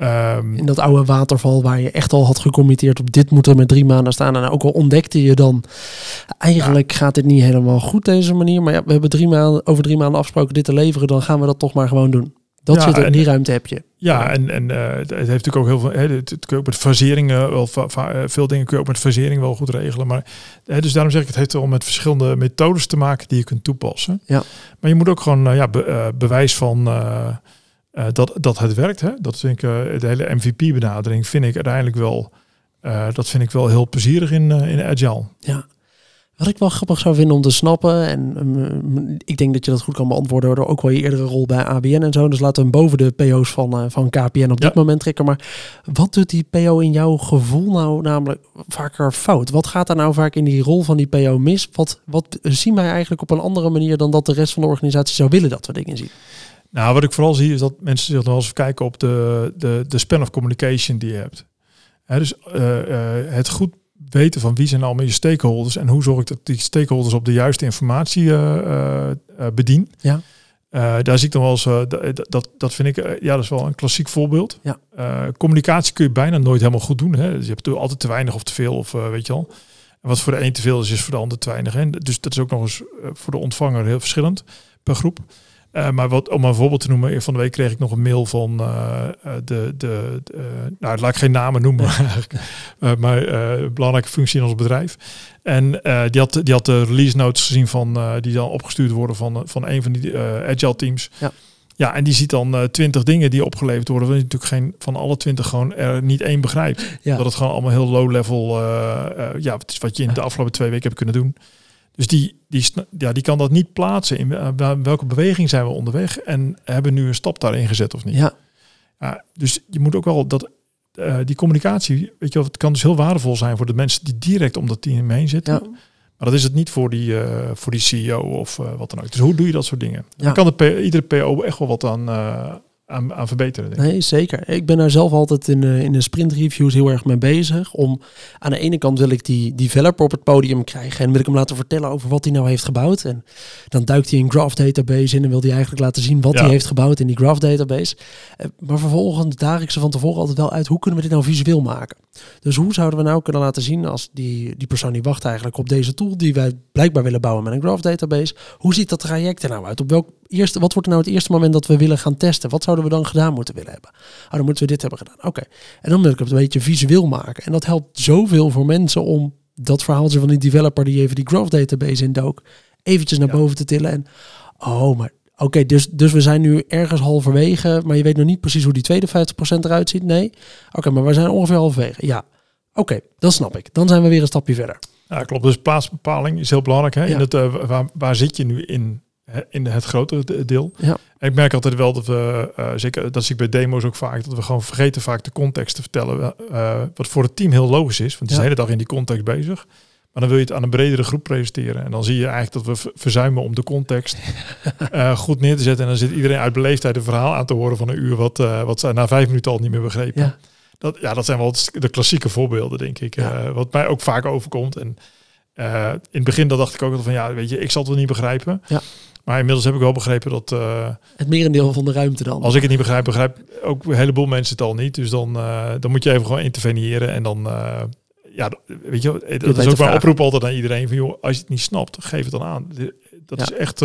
um,
in dat oude waterval waar je echt al had gecommitteerd op dit moet er met drie maanden staan. En ook al ontdekte je dan, eigenlijk ja. gaat dit niet helemaal goed deze manier. Maar ja, we hebben drie maanden, over drie maanden afgesproken dit te leveren. Dan gaan we dat toch maar gewoon doen. Dat
Ja,
zit er,
en-
die ruimte heb je.
Ja, en, en eh, het heeft natuurlijk ook heel veel. Hè, het, het kun je ook met faseringen wel. va- va- eh, veel dingen kun je ook met fasering wel goed regelen. Maar hè, dus daarom zeg ik, het heeft wel met verschillende methodes te maken die je kunt toepassen.
Ja.
Maar je moet ook gewoon eh, ja, be- bewijs van eh, dat, dat het werkt. Hè? Dat vind ik eh, de hele MVP-benadering vind ik uiteindelijk wel. eh, dat vind ik wel heel plezierig in, in Agile.
Ja. Wat ik wel grappig zou vinden om te snappen, en um, ik denk dat je dat goed kan beantwoorden door ook wel je eerdere rol bij ABN en zo. Dus laten we hem boven de PO's van, van KPN op
Ja.
dit moment trekken. Maar wat doet die PO in jouw gevoel nou namelijk vaker fout? Wat gaat er nou vaak in die rol van die PO mis? Wat, wat zien wij eigenlijk op een andere manier dan dat de rest van de organisatie zou willen dat we dingen zien?
Nou, wat ik vooral zie is dat mensen zich nog wel eens kijken op de, de, de span of communication die je hebt. Hè, dus eh, eh, het goed weten van wie zijn allemaal je stakeholders en hoe zorg ik dat die stakeholders op de juiste informatie eh, bedien.
Ja.
Daar zie ik dan wel eens, dat, dat, dat vind ik, ja, dat is wel een klassiek voorbeeld.
Ja.
Communicatie kun je bijna nooit helemaal goed doen. Hè? Dus je hebt altijd te weinig of te veel, of weet je wel. En wat voor de een te veel is, is voor de ander te weinig. Hè? Dus dat is ook nog eens voor de ontvanger heel verschillend per groep. Uh, maar wat, om een voorbeeld te noemen, van de week kreeg ik nog een mail van uh, de, de, de nou, laat ik geen namen noemen, maar belangrijke functie in ons bedrijf. En die, had, die had de release notes gezien van die dan opgestuurd worden van, van een van die agile teams. Ja. Ja, en die ziet dan twintig dingen die opgeleverd worden, waar je natuurlijk geen van alle twintig gewoon er niet één begrijpt. Ja. Dat het gewoon allemaal heel low level, ja, wat je in de afgelopen twee weken hebt kunnen doen. Dus die, die, ja, die kan dat niet plaatsen. In uh, welke beweging zijn we onderweg? En hebben nu een stap daarin gezet of niet? Ja. ja dus je moet ook wel dat uh, die communicatie, weet je wel, het kan dus heel waardevol zijn voor de mensen die direct om dat team heen zitten. Ja. Maar dat is het niet voor die, uh, voor die CEO of wat dan ook. Dus hoe doe je dat soort dingen? Ja. Dan kan de iedere PO echt wel wat aan, aan, aan verbeteren. Denk
ik. Nee, zeker. Ik ben daar zelf altijd in, uh, in de sprint reviews heel erg mee bezig. Om aan de ene kant wil ik die developer op het podium krijgen en wil ik hem laten vertellen over wat hij nou heeft gebouwd. En dan duikt hij een graph database in en wil hij eigenlijk laten zien wat hij heeft gebouwd in die graph database. Uh, maar vervolgens daag ik ze van tevoren altijd wel uit hoe kunnen we dit nou visueel maken. Dus hoe zouden we nou kunnen laten zien als die, die persoon die wacht eigenlijk op deze tool die wij blijkbaar willen bouwen met een graph database. Hoe ziet dat traject er nou uit? Op welk eerste, wat wordt er nou het eerste moment dat we willen gaan testen? Wat zouden we dan gedaan moeten willen hebben? Oh, dan moeten we dit hebben gedaan. Oké. En dan wil ik het een beetje visueel maken. En dat helpt zoveel voor mensen om dat verhaaltje van die developer die even die graph database indook, eventjes naar boven te tillen. En oh, maar oké, dus, dus we zijn nu ergens halverwege, maar je weet nog niet precies hoe die tweede 50% eruit ziet. Nee. Oké, maar we zijn ongeveer halverwege. Ja. Oké, dan snap ik. Dan zijn we weer een stapje verder.
Ja, klopt. Dus plaatsbepaling is heel belangrijk. Hè? In het, uh, waar, waar zit je nu in in het grotere deel. Ja. ik merk altijd wel dat we, uh, zeker dat zie ik bij demo's ook vaak, dat we gewoon vergeten vaak de context te vertellen. Uh, wat voor het team heel logisch is, want je is de hele dag in die context bezig. Maar dan wil je het aan een bredere groep presenteren. En dan zie je eigenlijk dat we verzuimen om de context uh, goed neer te zetten. En dan zit iedereen uit beleefdheid een verhaal aan te horen van een uur, wat, wat ze na vijf minuten al niet meer begrepen. Ja. Dat, ja, dat zijn wel de klassieke voorbeelden, denk ik. wat mij ook vaak overkomt. En in het begin dat dacht ik ook van ja, weet je, ik zal het wel niet begrijpen. Ja. Maar inmiddels heb ik wel begrepen dat... Uh,
het merendeel van de ruimte dan.
Als ik het niet begrijp, begrijp ook een heleboel mensen het al niet. Dus dan, uh, dan moet je even gewoon interveneren. En dan, uh, ja, weet je, dat is ook mijn oproep altijd aan iedereen. Van, joh, als je het niet snapt, geef het dan aan. Dat is echt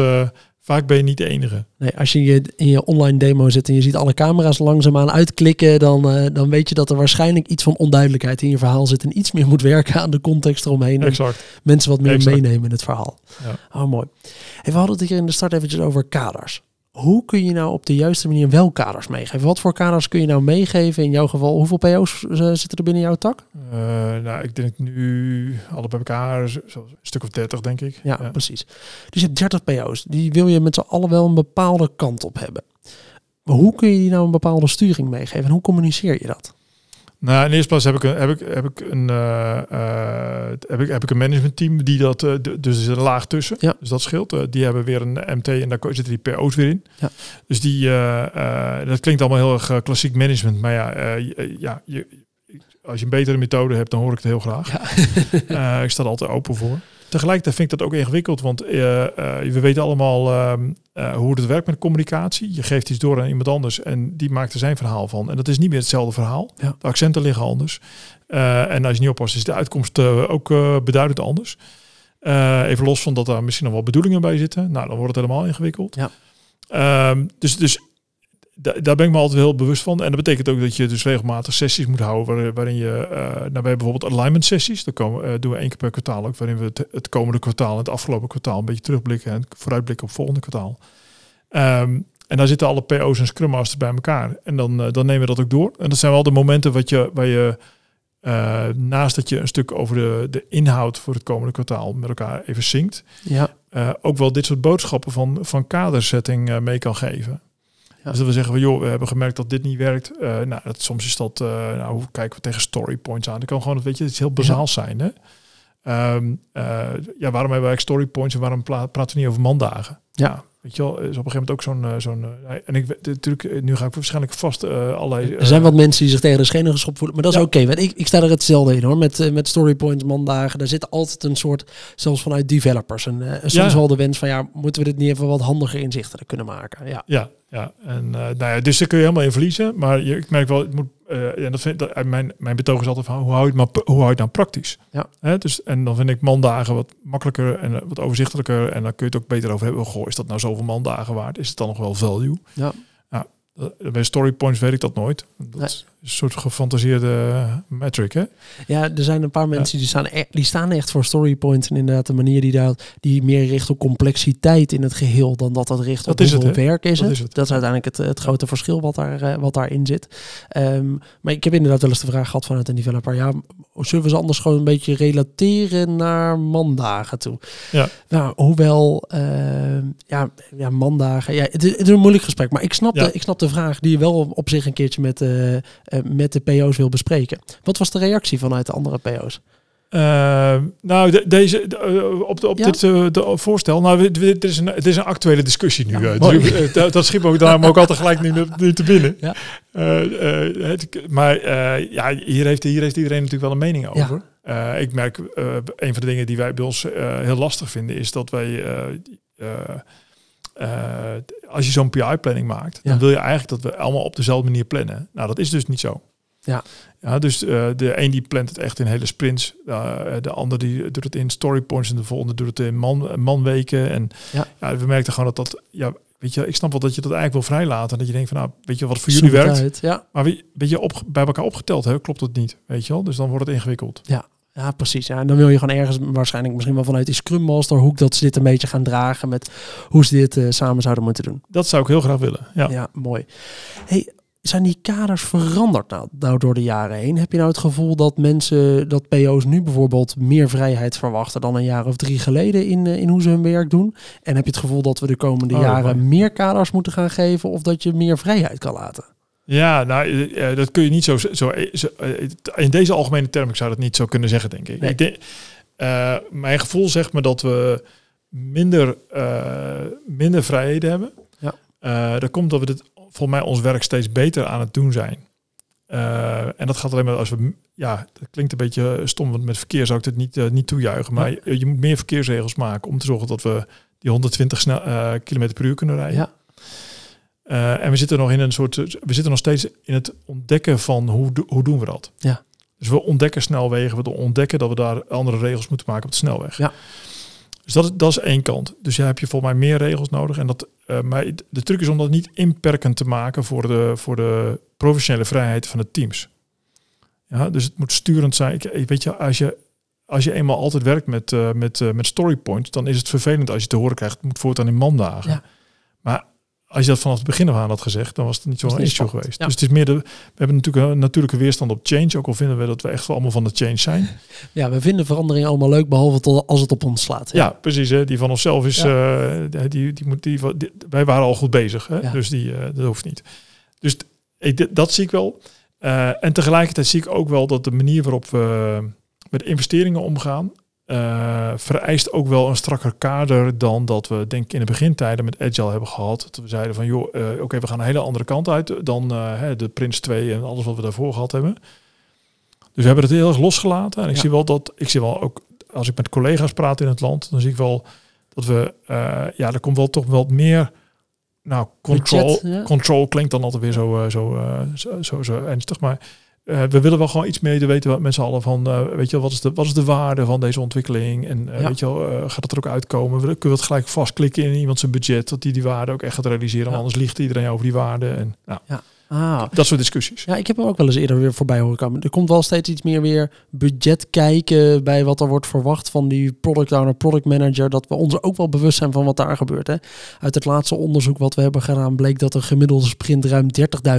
Vaak ben je niet de enige.
Nee, als je in je online demo zit en je ziet alle camera's langzaamaan uitklikken, dan, uh, dan weet je dat er waarschijnlijk iets van onduidelijkheid in je verhaal zit en iets meer moet werken aan de context eromheen. Exact. mensen wat meer meenemen in het verhaal. Ja. Oh, mooi. Hey, we hadden het hier in de start eventjes over kaders hoe kun je nou op de juiste manier wel kaders meegeven? Wat voor kaders kun je nou meegeven in jouw geval? Hoeveel PO's eh, zitten er binnen jouw tak?
Uh, nou, ik denk nu alle bij elkaar een stuk of 30, denk ik.
Ja, precies. Dus je hebt 30 PO's. Die wil je met z'n allen wel een bepaalde kant op hebben. Maar hoe kun je die nou een bepaalde sturing meegeven? En hoe communiceer je dat?
Nou, in eerste plaats heb ik een, heb ik, heb ik een, uh, heb ik, heb ik een managementteam die dat, uh, dus er is een laag tussen. Ja. Dus dat scheelt. die hebben weer een MT en daar zitten die PO's weer in. Ja. Dus die, dat klinkt allemaal heel erg klassiek management. Maar ja, ja je, als je een betere methode hebt, dan hoor ik het heel graag. Ja. ik sta er altijd open voor. Tegelijkertijd vind ik dat ook ingewikkeld, want uh, we weten allemaal uh, hoe het werkt met communicatie. Je geeft iets door aan iemand anders en die maakt er zijn verhaal van. En dat is niet meer hetzelfde verhaal. Ja. De accenten liggen anders. en als je niet oppast, is de uitkomst ook beduidend anders. even los van dat daar misschien nog wel bedoelingen bij zitten. Nou, dan wordt het helemaal ingewikkeld. Ja. Ehm, dus, dus daar ben ik me altijd heel bewust van. En dat betekent ook dat je dus regelmatig sessies moet houden waarin je, uh, nou, hebben bijvoorbeeld alignment sessies. Dat komen, uh, doen we één keer per kwartaal ook, waarin we het, het, komende kwartaal en het afgelopen kwartaal een beetje terugblikken en vooruitblikken op het volgende kwartaal. Um, en daar zitten alle PO's en Scrum Masters bij elkaar. En dan, uh, dan nemen we dat ook door. En dat zijn wel de momenten wat je, waar je naast dat je een stuk over de, de inhoud voor het komende kwartaal met elkaar even zinkt, ja. ook wel dit soort boodschappen van, van kadersetting mee kan geven. Dus dat we zeggen van joh, we hebben gemerkt dat dit niet werkt. Uh, nou, dat, soms is dat, uh, nou, hoe kijken we tegen story points aan? Dat kan gewoon, weet je, iets heel bazaals zijn. Hè? Um, uh, ja, waarom hebben wij story points en waarom praten we niet over mandagen? Ja. Weet je wel, is op een gegeven moment ook zo'n... zo'n en ik natuurlijk, nu ga ik waarschijnlijk vast allerlei...
er zijn wat mensen die zich tegen de schenen geschopt voelen, maar dat is oké. want ik, ik sta er hetzelfde in hoor, met, met storypoints, mandagen. Daar zit altijd een soort, zelfs vanuit developers, een, soms wel de wens van ja, moeten we dit niet even wat handiger inzichten kunnen maken? Ja,
ja ja, en nou ja, dus daar kun je helemaal in verliezen. Maar je, ik merk wel, het moet, eh, en dat vind dat, mijn, mijn betoog is altijd van hoe hou je het, maar, hoe hou je het nou praktisch?
Ja.
Hè, dus, en dan vind ik mandagen wat makkelijker en eh, wat overzichtelijker. En dan kun je het ook beter over hebben. Goh, is dat nou zoveel mandagen waard? Is het dan nog wel value?
Ja.
Eh, bij story points weet ik dat nooit. Dat is een soort gefantaseerde metric, hè?
Ja, er zijn een paar mensen die, staan e- die staan echt voor story points. En inderdaad, de manier die daar die meer richt op complexiteit in het geheel dan dat het richt op
Dat is het,
werk is
Dat
het.
is het.
Dat is uiteindelijk het, het grote verschil wat, daar, eh, wat daarin zit. Ehm, maar ik heb inderdaad wel eens de vraag gehad vanuit een developer. Ja, zullen we ze anders gewoon een beetje relateren naar mandagen toe?
Ja.
Nou, hoewel, ehm, ja, ja, mandagen. Ja, het, is, het is een moeilijk gesprek. Maar ik snap,
Ja.
de, ik snap de vraag die je wel op zich een keertje met, eh, met de PO's wil bespreken. Wat was de reactie vanuit de andere PO's?
Eh, nou, de- deze de, eh, op, de, op
Ja?
dit eh, de voorstel. Nou, dit is een, het is een actuele discussie nu.
Ja,
dus, dat, dat schiep ook daarom ook altijd gelijk nu, nu te binnen.
Ja.
Het- maar ja, hier heeft, hier heeft iedereen natuurlijk wel een mening over. Ik merk, een van de dingen die wij bij ons heel lastig vinden, is dat wij, als je zo'n PI-planning maakt, dan wil je eigenlijk dat we allemaal op dezelfde manier plannen. Nou, dat is dus niet zo.
Ja.
Ja, dus eh, de een die plant het echt in hele sprints, eh, de ander die doet het in story points en de volgende doet het in man, manweken. En
Ja.
ja. we merkten gewoon dat dat, ja, weet je, ik snap wel dat je dat eigenlijk wil vrijlaten. Dat je denkt van, nou, weet je wat voor jullie
Zoek
werkt,
uit, Ja.
maar wie, weet je, op, bij elkaar opgeteld, hè, klopt het niet, weet je wel? Dus dan wordt het ingewikkeld.
Ja, precies. Ja. En dan wil je gewoon ergens, waarschijnlijk misschien wel vanuit die Scrum Master hoek, dat ze dit een beetje gaan dragen met hoe ze dit eh, samen zouden moeten doen.
Dat zou ik heel graag willen. Ja.
Ja, mooi. Hey, zijn die kaders veranderd nou, nou door de jaren heen? Heb je nou het gevoel dat mensen, dat PO's nu bijvoorbeeld meer vrijheid verwachten dan een jaar of drie geleden in, eh, in hoe ze hun werk doen? En heb je het gevoel dat we de komende
Oh,
jaren meer kaders moeten gaan geven of dat je meer vrijheid kan laten?
Ja, nou, eh, eh, dat kun je niet zo, zo, zo in deze algemene termen zou ik dat niet zo kunnen zeggen, denk ik.
Nee.
ik denk, mijn gevoel zegt me dat we minder, minder vrijheden hebben.
Ja.
Dat komt dat we dit, volgens mij ons werk steeds beter aan het doen zijn. Eh, en dat gaat alleen maar als we, ja, dat klinkt een beetje stom, want met verkeer zou ik dit niet, eh, niet toejuichen. Maar je, je moet meer verkeersregels maken om te zorgen dat we die 120 snel, eh, kilometer per uur kunnen rijden.
Ja.
En we zitten nog in een soort, we zitten nog steeds in het ontdekken van hoe, hoe doen we dat.
Ja.
Dus we ontdekken snelwegen, we ontdekken dat we daar andere regels moeten maken op de snelweg.
Ja.
Dus dat is, dat is één kant. Dus je hebt je volgens mij meer regels nodig. En dat, eh, maar de truc is om dat niet inperkend te maken voor de, voor de professionele vrijheid van de teams. Ja, dus het moet sturend zijn. Ik, weet je, als je, als je eenmaal altijd werkt met, eh, met, eh, met story points, dan is het vervelend als je te horen krijgt, het moet voortaan in mandagen.
Ja.
Maar als je dat vanaf het begin af aan had gezegd, dan was het niet zo'n issue
spannend,
geweest.
ja.
Dus het is meer de, we hebben natuurlijk een natuurlijke weerstand op change, ook al vinden we dat we echt wel allemaal van de change zijn.
Ja, we vinden verandering allemaal leuk, behalve tot als het op ons slaat.
Ja, precies. Hè. Die van onszelf is, eh, die, die moet, die, die- wij waren al goed bezig, hè.
Ja.
dus die, eh, dat hoeft niet. Dus ik, dat zie ik wel. Eh, en tegelijkertijd zie ik ook wel dat de manier waarop we met investeringen omgaan, eh, vereist ook wel een strakker kader dan dat we denk ik in de begintijden met Agile hebben gehad. Dat we zeiden van joh, eh, oké, we gaan een hele andere kant uit dan eh, de Prince 2 en alles wat we daarvoor gehad hebben. Dus we hebben het heel erg losgelaten. En ik
Ja.
zie wel dat, ik zie wel ook, als ik met collega's praat in het land, dan zie ik wel dat we, ja, er komt wel toch wel meer, nou, control,
Budget, ja.
control klinkt dan altijd weer zo, zo, zo, zo, zo ernstig, maar eh, we willen wel gewoon iets meer weten wat mensen allen van, eh, weet je wat is de, wat is de waarde van deze ontwikkeling en eh,
Ja.
weet je wel, gaat het er ook uitkomen? Kunnen we het gelijk vastklikken in iemand zijn budget, dat die die waarde ook echt gaat realiseren,
Ja.
anders liegt iedereen over die waarde en nou,
Ah,
dat soort discussies.
Ja, ik heb hem ook wel eens eerder weer voorbij horen komen. Er komt wel steeds iets meer weer budget kijken bij wat er wordt verwacht van die product owner, product manager. Dat we ons ook wel bewust zijn van wat daar gebeurt. Hè. Uit het laatste onderzoek wat we hebben gedaan bleek dat een gemiddelde sprint ruim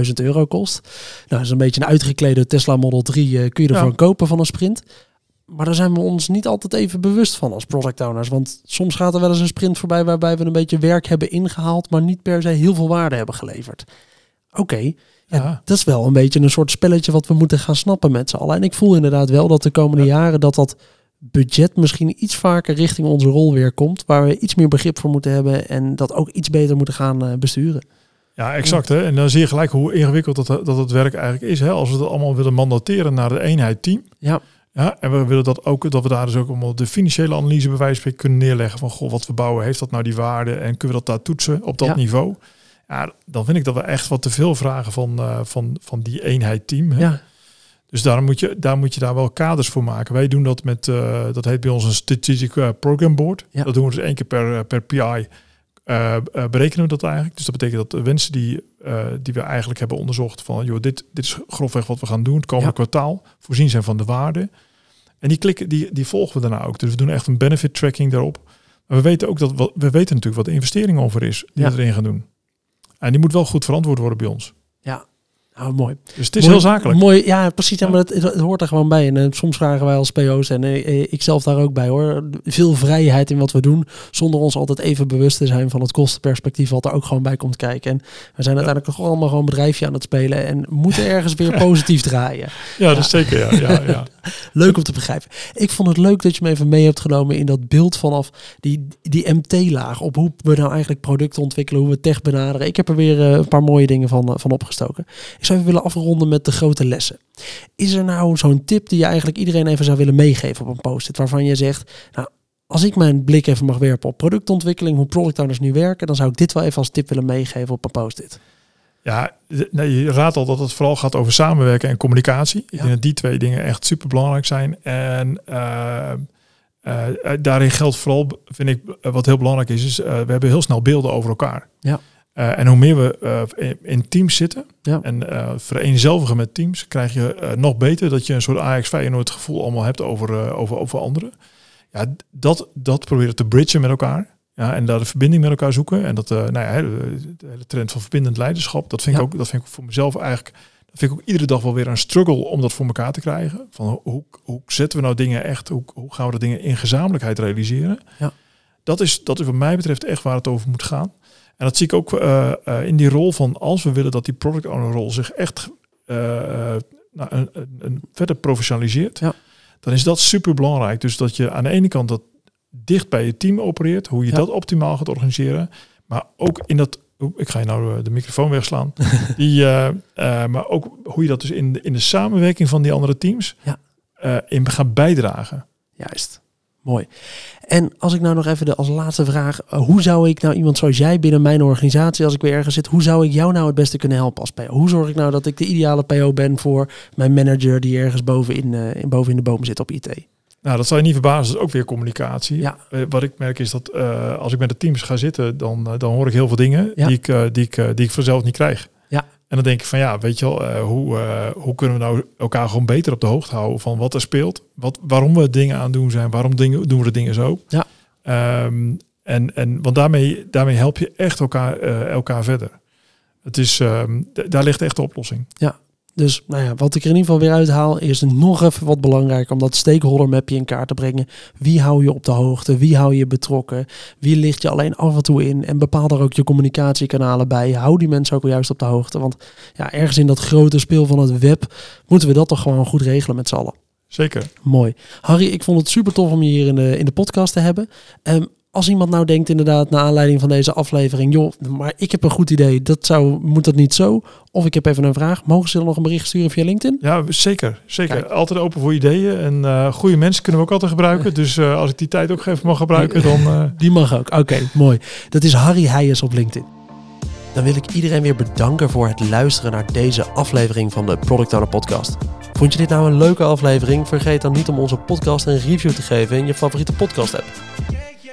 30.000 euro kost. Nou, dat is een beetje een uitgeklede Tesla Model 3 eh, kun je ervoor
Ja.
kopen van een sprint. Maar daar zijn we ons niet altijd even bewust van als product owners. Want soms gaat er wel eens een sprint voorbij waarbij we een beetje werk hebben ingehaald, maar niet per se heel veel waarde hebben geleverd. Oké, Ja. dat is wel een beetje een soort spelletje wat we moeten gaan snappen met z'n allen. En ik voel inderdaad wel dat de komende jaren dat dat budget misschien iets vaker richting onze rol weer komt. Waar we iets meer begrip voor moeten hebben en dat ook iets beter moeten gaan eh, besturen.
Ja, exact. Hè? En dan zie je gelijk hoe ingewikkeld dat, dat het werk eigenlijk is. Hè? Als we het allemaal willen mandateren naar de eenheid team.
Ja.
Ja, en we willen dat ook, dat we daar dus ook allemaal de financiële analyse bij wijze van kunnen neerleggen. Van, goh, wat we bouwen, heeft dat nou die waarde? En kunnen we dat daar toetsen op dat
Ja.
niveau? Ja, dan vind ik dat we echt wat te veel vragen van, uh, van, van die eenheid team. Hè?
Ja.
Dus daar moet, je, daar moet je daar wel kaders voor maken. Wij doen dat met, uh, dat heet bij ons een Strategic uh, Program Board.
Ja.
Dat doen we dus één keer per, per PI. berekenen we dat eigenlijk. Dus dat betekent dat de wensen die, die we eigenlijk hebben onderzocht van, joh, dit, dit is grofweg wat we gaan doen het komende
Ja.
kwartaal, voorzien zijn van de waarde. En die klikken, die, die volgen we daarna ook. Dus we doen echt een benefit tracking daarop. Maar we weten ook dat we, we weten natuurlijk wat de investering over is die
Ja.
we erin gaan doen. En die moet wel goed verantwoord worden bij ons.
Nou, mooi.
Dus het is
Mooi-
heel zakelijk.
Mooi, ja, precies. Ja,
Ja.
maar het, het hoort er gewoon bij. En eh, soms vragen wij als PO's en eh, ik zelf daar ook bij hoor. Veel vrijheid in wat we doen. Zonder ons altijd even bewust te zijn van het kostenperspectief wat er ook gewoon bij komt kijken. En we zijn uiteindelijk toch allemaal gewoon een bedrijfje aan het spelen. En moeten ergens weer positief draaien.
Ja, dat is zeker. Ja, ja, ja.
Leuk om te begrijpen. Ik vond het leuk dat je me even mee hebt genomen in dat beeld vanaf die, die MT-laag. Op hoe we nou eigenlijk producten ontwikkelen, hoe we tech benaderen. Ik heb er weer eh, een paar mooie dingen van, eh, van opgestoken. Ik zou even willen afronden met de grote lessen. Is er nou zo'n tip die je eigenlijk iedereen even zou willen meegeven op een post-it? Waarvan je zegt, nou, als ik mijn blik even mag werpen op productontwikkeling, hoe product owners nu werken, dan zou ik dit wel even als tip willen meegeven op een post-it.
Ja, nee, je raadt al dat het vooral gaat over samenwerken en communicatie. Ik denk dat die twee dingen echt super belangrijk zijn. En eh, eh, eh, daarin geldt vooral, vind ik, wat heel belangrijk is, is we hebben heel snel beelden over elkaar.
Ja.
En hoe meer we in, teams zitten
Ja.
en vereenzelvigen met teams, krijg je nog beter dat je een soort Ajax Feyenoord gevoel allemaal hebt over, over, over anderen. Ja, dat, dat proberen te bridgen met elkaar. Ja, en daar de verbinding met elkaar zoeken. En dat, eh nou ja, de, de hele trend van verbindend leiderschap, dat vind,
Ja.
ik ook, dat vind ik voor mezelf eigenlijk, dat vind ik ook iedere dag wel weer een struggle om dat voor elkaar te krijgen. Van hoe, hoe zetten we nou dingen echt, hoe, hoe gaan we de dingen in gezamenlijkheid realiseren?
Ja.
Dat, is, dat is wat mij betreft echt waar het over moet gaan. En dat zie ik ook eh, eh, in die rol van als we willen dat die product owner rol zich echt nou, een, een, een verder professionaliseert,
Ja.
dan is dat super belangrijk. Dus dat je aan de ene kant dat dicht bij je team opereert, hoe je
Ja.
dat optimaal gaat organiseren, maar ook in dat, ik ga je nou eh, de microfoon wegslaan, die, eh, eh, maar ook hoe je dat dus in, de- in de samenwerking van die andere teams
Ja.
in gaat bijdragen.
Juist. Mooi. En als ik nou nog even de, als laatste vraag, hoe zou ik nou iemand zoals jij binnen mijn organisatie, als ik weer ergens zit, hoe zou ik jou nou het beste kunnen helpen als PO? Hoe zorg ik nou dat ik de ideale PO ben voor mijn manager die ergens bovenin, eh, in, boven in de boom zit op IT?
Nou, dat zal je niet verbazen, dat is ook weer communicatie.
Ja.
Eh, wat ik merk is dat eh, als ik met de teams ga zitten, dan, eh, dan hoor ik heel veel dingen
Ja.
die, ik, die, ik, die ik vanzelf niet krijg.
Ja.
En dan denk ik van ja, weet je wel, hoe, hoe kunnen we nou elkaar gewoon beter op de hoogte houden van wat er speelt, wat, waarom we dingen aan doen zijn, waarom dingen, doen we de dingen zo.
Ja.
Ehm, en, en want daarmee, daarmee help je echt elkaar, elkaar verder. Het is, ehm, daar ligt echt de oplossing.
Dus nou ja, wat ik er in ieder geval weer uithaal is nog even wat belangrijker om dat stakeholder mapje in kaart te brengen. Wie hou je op de hoogte? Wie hou je betrokken? Wie ligt je alleen af en toe in? En bepaal daar ook je communicatiekanalen bij. Hou die mensen ook wel juist op de hoogte. Want ja, ergens in dat grote speel van het web moeten we dat toch gewoon goed regelen met z'n allen.
Zeker.
Mooi. Harry, ik vond het super tof om je hier in de, in de podcast te hebben. Ehm, als iemand nou denkt inderdaad, naar aanleiding van deze aflevering, joh, maar ik heb een goed idee, dat zou, moet dat niet zo? Of ik heb even een vraag, mogen ze dan nog een bericht sturen via LinkedIn?
Ja, zeker. Zeker.
Kijk.
Altijd open voor ideeën. En eh goede mensen kunnen we ook altijd gebruiken. Dus eh, als ik die tijd ook even mag gebruiken, dan... eh,
Die mag ook. Oké, mooi. Dat is Harry Heijers op LinkedIn. Dan wil ik iedereen weer bedanken voor het luisteren naar deze aflevering van de Product Owner Podcast. Vond je dit nou een leuke aflevering? Vergeet dan niet om onze podcast een review te geven in je favoriete podcast app.